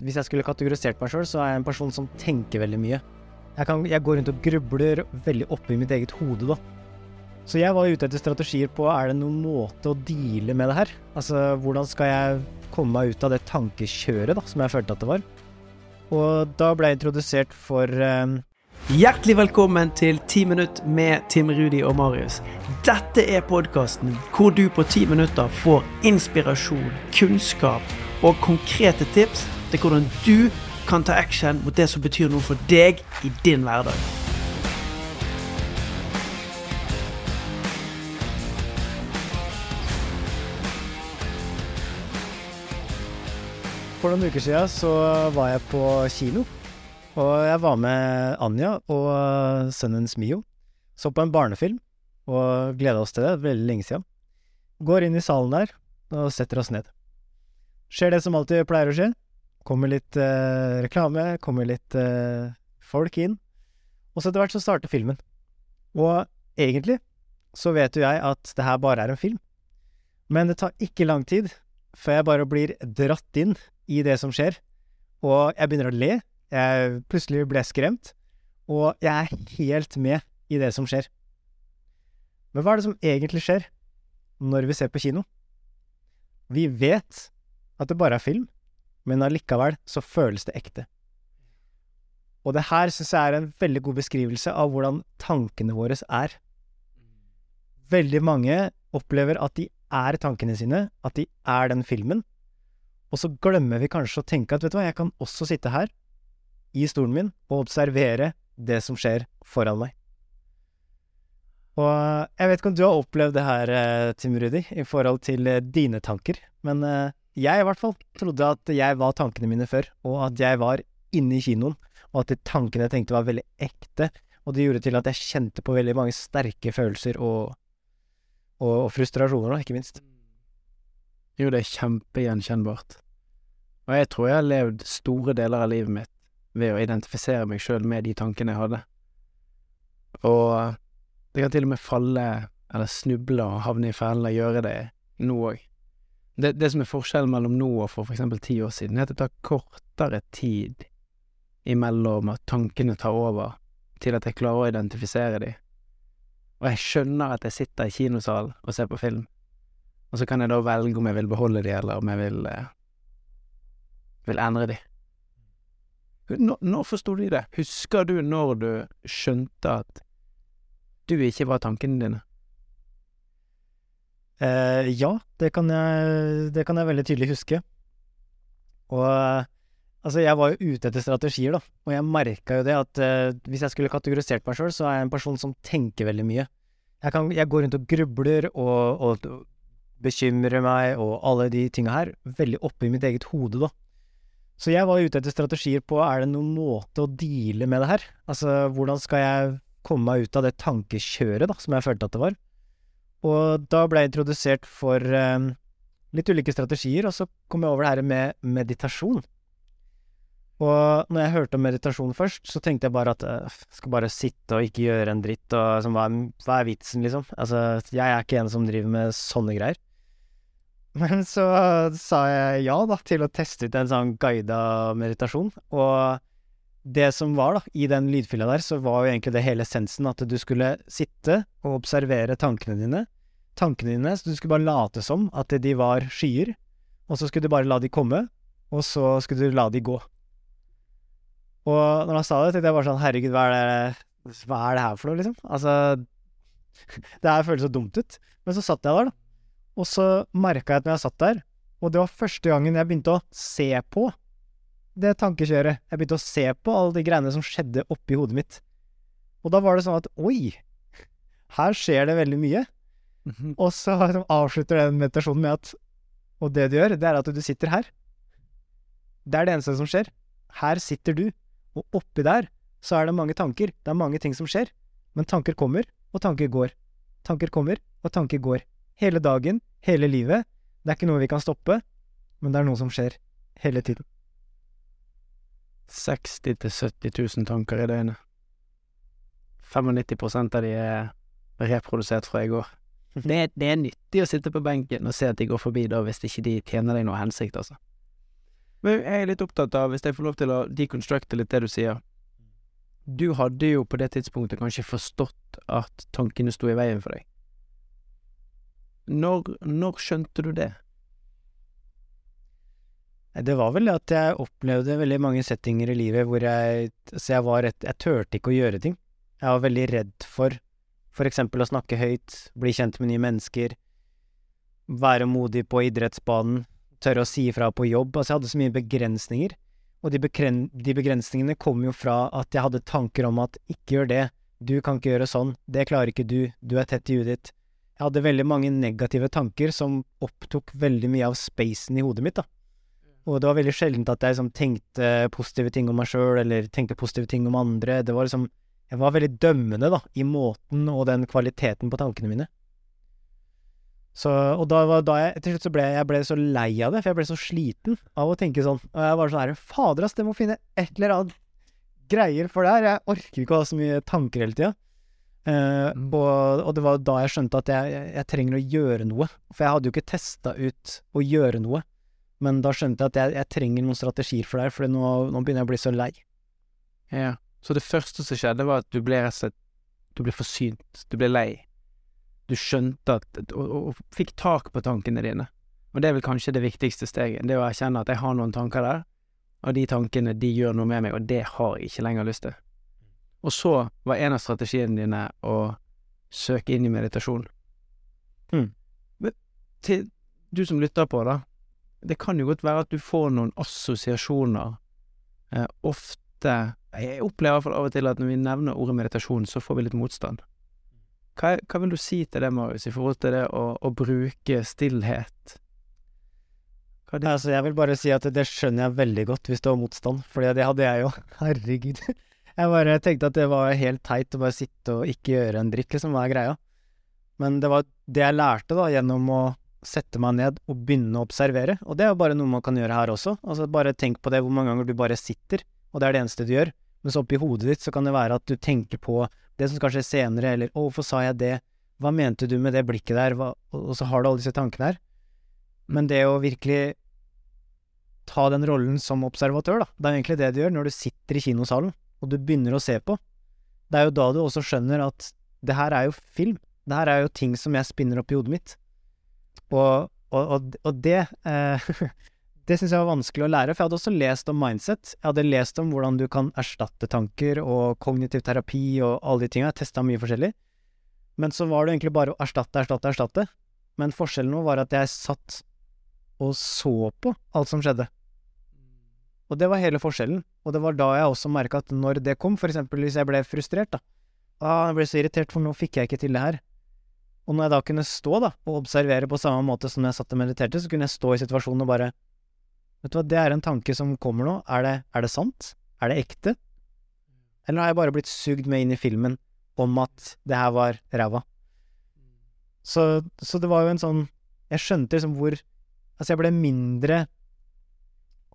hvis jeg skulle kategorisert meg sjøl, så er jeg en person som tenker veldig mye. Jeg, kan, jeg går rundt og grubler veldig oppi mitt eget hode, da. Så jeg var ute etter strategier på er det noen måte å deale med det her. Altså hvordan skal jeg komme meg ut av det tankekjøret da, som jeg følte at det var. Og da ble jeg introdusert for um Hjertelig velkommen til 10 minutt med Tim Rudi og Marius. Dette er podkasten hvor du på 10 minutter får inspirasjon, kunnskap og konkrete tips til hvordan du kan ta action mot det som betyr noe for deg i din hverdag. For noen uker siden så var jeg på kino. Og jeg var med Anja og sønnen Smio. Så på en barnefilm og gleda oss til det veldig lenge siden. Går inn i salen der og setter oss ned. Skjer det som alltid pleier å skje. Kommer litt eh, reklame, kommer litt eh, folk inn. Og så etter hvert så starter filmen. Og egentlig så vet jo jeg at det her bare er en film. Men det tar ikke lang tid før jeg bare blir dratt inn i det som skjer. Og jeg begynner å le. Jeg plutselig ble skremt. Og jeg er helt med i det som skjer. Men hva er det som egentlig skjer når vi ser på kino? Vi vet at det bare er film, men allikevel så føles det ekte. Og det her syns jeg er en veldig god beskrivelse av hvordan tankene våre er. Veldig mange opplever at de er tankene sine, at de er den filmen, og så glemmer vi kanskje å tenke at vet du hva, jeg kan også sitte her, i stolen min, og observere det som skjer foran meg. Og jeg vet ikke om du har opplevd det her, eh, Tim Rudi, i forhold til eh, dine tanker, men eh, jeg i hvert fall trodde at jeg var tankene mine før, og at jeg var inne i kinoen, og at de tankene jeg tenkte var veldig ekte, og det gjorde til at jeg kjente på veldig mange sterke følelser og, og, og frustrasjoner, ikke minst. Jo, det er kjempegjenkjennbart. Og jeg tror jeg har levd store deler av livet mitt ved å identifisere meg sjøl med de tankene jeg hadde. Og det kan til og med falle eller snuble og havne i fellen og gjøre det nå òg. Det, det, som er forskjellen mellom nå og for f.eks. ti år siden, er at det tar kortere tid imellom at tankene tar over, til at jeg klarer å identifisere dem. Og jeg skjønner at jeg sitter i kinosalen og ser på film, og så kan jeg da velge om jeg vil beholde de, eller om jeg vil, eh, vil endre de. Når, når forsto du det? Husker du når du skjønte at du ikke var tankene dine? Eh, ja, det kan, jeg, det kan jeg veldig tydelig huske. Og altså, jeg var jo ute etter strategier, da, og jeg merka jo det at eh, hvis jeg skulle kategorisert meg sjøl, så er jeg en person som tenker veldig mye. Jeg, kan, jeg går rundt og grubler og, og bekymrer meg og alle de tinga her veldig oppi mitt eget hode, da. Så jeg var ute etter strategier på er det noen måte å deale med det her? Altså, hvordan skal jeg komme meg ut av det tankekjøret, da, som jeg følte at det var? Og da ble jeg introdusert for eh, litt ulike strategier, og så kom jeg over det her med meditasjon. Og når jeg hørte om meditasjon først, så tenkte jeg bare at jeg øh, skal bare sitte og ikke gjøre en dritt, og som, hva, hva er vitsen, liksom? Altså, jeg er ikke en som driver med sånne greier. Men så sa jeg ja, da, til å teste ut en sånn guida meditasjon, og det som var, da, i den lydfila der, så var jo egentlig det hele essensen at du skulle sitte og observere tankene dine. Tankene dine, så du skulle bare late som at de var skyer, og så skulle du bare la de komme, og så skulle du la de gå. Og når han sa det, tenkte jeg bare sånn Herregud, hva er det, hva er det her for noe, liksom? Altså Det her føles så dumt ut. Men så satt jeg der, da. Og så merka jeg at når jeg satt der, og det var første gangen jeg begynte å se på det tankekjøret. Jeg begynte å se på alle de greiene som skjedde oppi hodet mitt. Og da var det sånn at oi, her skjer det veldig mye. Mm -hmm. Og så avslutter den meditasjonen med at Og det du gjør, det er at du sitter her. Det er det eneste som skjer. Her sitter du, og oppi der så er det mange tanker. Det er mange ting som skjer. Men tanker kommer, og tanker går. Tanker kommer, og tanker går. Hele dagen, hele livet. Det er ikke noe vi kan stoppe, men det er noe som skjer hele tiden. 60 000-70 000 tanker i døgnet. 95% av de er reprodusert fra i går. Det det er, nyttig å sitte på benken og se at de går forbi da, hvis ikke de tjener deg noe hensikt, altså. Men jeg er litt opptatt av, hvis jeg får lov til å deconstructe litt det du sier Du hadde jo på det tidspunktet kanskje forstått at tankene sto i veien for deg. Når, når skjønte du det? Det var vel at jeg opplevde veldig mange settinger i livet hvor jeg Så jeg var rett Jeg turte ikke å gjøre ting. Jeg var veldig redd for for eksempel å snakke høyt, bli kjent med nye mennesker, være modig på idrettsbanen, tørre å si ifra på jobb. Altså, jeg hadde så mye begrensninger. Og de, de begrensningene kom jo fra at jeg hadde tanker om at ikke gjør det, du kan ikke gjøre sånn, det klarer ikke du, du er tett i huet ditt. Jeg hadde veldig mange negative tanker som opptok veldig mye av spacen i hodet mitt, da. Og det var veldig sjeldent at jeg liksom tenkte positive ting om meg sjøl, eller tenkte positive ting om andre. Det var liksom Jeg var veldig dømmende, da, i måten og den kvaliteten på tankene mine. Så, og da, var, da jeg, til slutt så ble jeg ble så lei av det, for jeg ble så sliten av å tenke sånn. Og jeg var sånn herre, Fader, ass, det må finne et eller annet greier for det her. Jeg orker ikke å ha så mye tanker hele tida. Uh, mm. og, og, det var da jeg skjønte at jeg, jeg, jeg, trenger å gjøre noe. For jeg hadde jo ikke testa ut å gjøre noe. Men da skjønte jeg at jeg, jeg trenger noen strategier for det her, for nå, nå, begynner jeg å bli så lei. Ja. Så det første som skjedde, var at du ble rett og slett Du ble forsynt. Du ble lei. Du skjønte at og, og, og fikk tak på tankene dine. Og det er vel kanskje det viktigste steget. Det å erkjenne at jeg har noen tanker der, og de tankene de gjør noe med meg, og det har jeg ikke lenger lyst til. Og så var en av strategiene dine å søke inn i meditasjon. Mm. Til du som lytter på, da, det kan jo godt være at du får noen assosiasjoner. Eh, ofte Jeg opplever i hvert fall av og til at når vi nevner ordet meditasjon, så får vi litt motstand. Hva, hva vil du si til det, Marius, i forhold til det å, å bruke stillhet? Altså, jeg vil bare si at det skjønner jeg veldig godt hvis det var motstand, for det hadde jeg jo. Herregud. Jeg bare tenkte at det var helt teit å bare sitte og ikke gjøre en dritt, liksom, hva er greia? Men det var det jeg lærte, da, gjennom å sette meg ned og begynne å observere. Og det er jo bare noe man kan gjøre her også. Altså bare tenk på det hvor mange ganger du bare sitter, og det er det eneste du gjør. Mens oppi hodet ditt så kan det være at du tenker på det som skal skje senere, eller 'Å, hvorfor sa jeg det?' 'Hva mente du med det blikket der?' Hva? Og så har du alle disse tankene her. Men det å virkelig ta den rollen som observatør, da, det er egentlig det du gjør når du sitter i kinosalen, og du begynner å se på. Det er jo da du også skjønner at det her er jo film. Det her er jo ting som jeg spinner opp i hodet mitt. Og, og, og det eh, Det syns jeg var vanskelig å lære, for jeg hadde også lest om mindset. Jeg hadde lest om hvordan du kan erstatte tanker og kognitiv terapi og alle de tinga. Jeg testa mye forskjellig. Men så var det egentlig bare å erstatte, erstatte, erstatte. Men forskjellen nå var at jeg satt og så på alt som skjedde. Og det var hele forskjellen. Og det var da jeg også merka at når det kom, for eksempel hvis jeg ble frustrert, da Ah, jeg ble så irritert, for nå fikk jeg ikke til det her. Og når jeg da kunne stå da, og observere på samme måte som jeg satt og mediterte, så kunne jeg stå i situasjonen og bare Vet du hva, det er en tanke som kommer nå. Er det, er det sant? Er det ekte? Eller har jeg bare blitt sugd med inn i filmen om at det her var ræva? Så, så, det var jo en sånn Jeg skjønte liksom hvor Altså, jeg ble mindre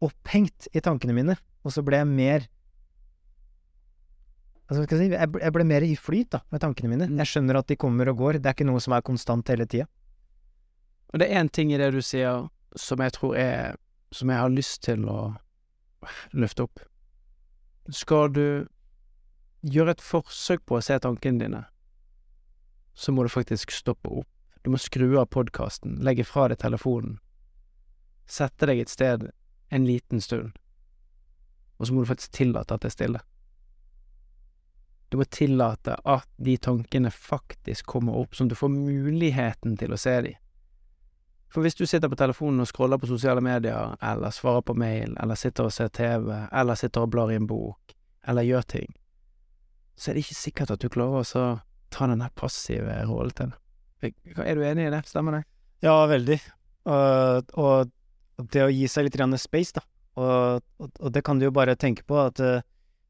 opphengt i tankene mine, og så ble jeg mer Altså, jeg, si, jeg, ble, mer i flyt da, med tankene mine. Mm. Jeg skjønner at de kommer og går. Det er ikke noe som er konstant hele tida. Og det er én ting i det du sier som jeg tror er Som jeg har lyst til å løfte opp. Skal du gjøre et forsøk på å se tankene dine, så må du faktisk stoppe opp. Du må skru av podkasten, legge fra deg telefonen, sette deg et sted en liten stund, og så må du faktisk tillate at det er stille. Du må tillate at de tankene faktisk kommer opp, sånn at du får muligheten til å se dem. For hvis du sitter på telefonen og scroller på sosiale medier, eller svarer på mail, eller sitter og ser TV, eller sitter og blar i en bok, eller gjør ting, så er det ikke sikkert at du klarer å ta den passive rollen til det. Er du enig i det? Stemmer det? Ja, veldig. Og, og det å gi seg litt space, da. Og, og, og, det kan du jo bare tenke på, at uh,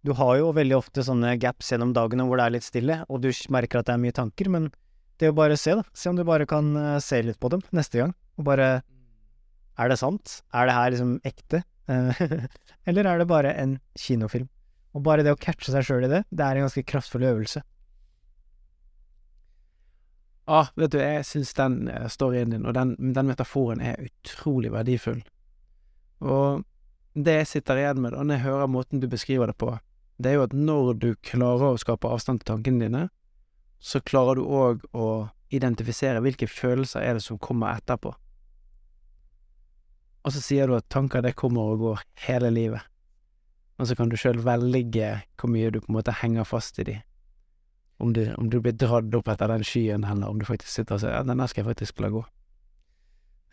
du har jo veldig ofte sånne gaps gjennom dagene hvor det er litt stille, og du merker at det er mye tanker, men det er jo bare å se, da. Se om du bare kan uh, se litt på dem neste gang, og bare Er det sant? Er det her liksom ekte? Eller er det bare en kinofilm? Og bare det å catche seg sjøl i det, det er en ganske kraftfull øvelse. Ah, vet du, jeg syns den uh, storyen din og den, den, metaforen er utrolig verdifull. Og det jeg sitter igjen med da, når jeg hører måten du beskriver det på, det er jo at når du klarer å skape avstand til tankene dine, så klarer du òg å identifisere hvilke følelser er det som kommer etterpå. Og så sier du at tanker, det kommer og går hele livet. Og så kan du sjøl velge hvor mye du på en måte henger fast i de. Om du, om du blir dratt opp etter den skyen, eller om du faktisk sitter og sier ja, den der skal jeg faktisk la gå.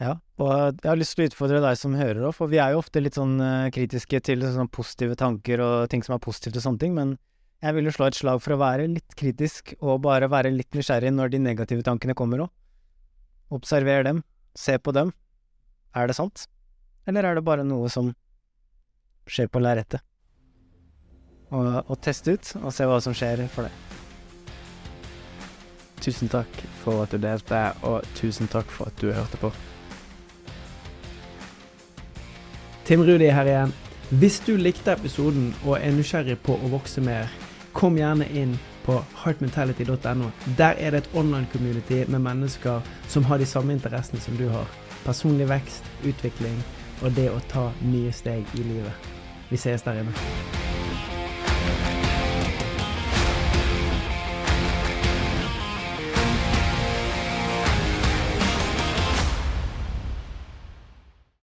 Ja, og jeg har lyst til å utfordre deg som hører òg, for vi er jo ofte litt sånn eh, kritiske til sånn positive tanker og ting som er positivt og sånne ting, men jeg vil jo slå et slag for å være litt kritisk og bare være litt nysgjerrig når de negative tankene kommer òg. Observer dem, se på dem. Er det sant? Eller er det bare noe som skjer på lerretet? Og, og teste ut, og se hva som skjer for deg. Tusen takk for at du delte, og tusen takk for at du hørte på. Tim Rudi her igjen. Hvis du likte episoden og er nysgjerrig på å vokse mer, kom gjerne inn på heartmentality.no. Der er det et online community med mennesker som har de samme interessene som du har. Personlig vekst, utvikling og det å ta nye steg i livet. Vi ses der inne.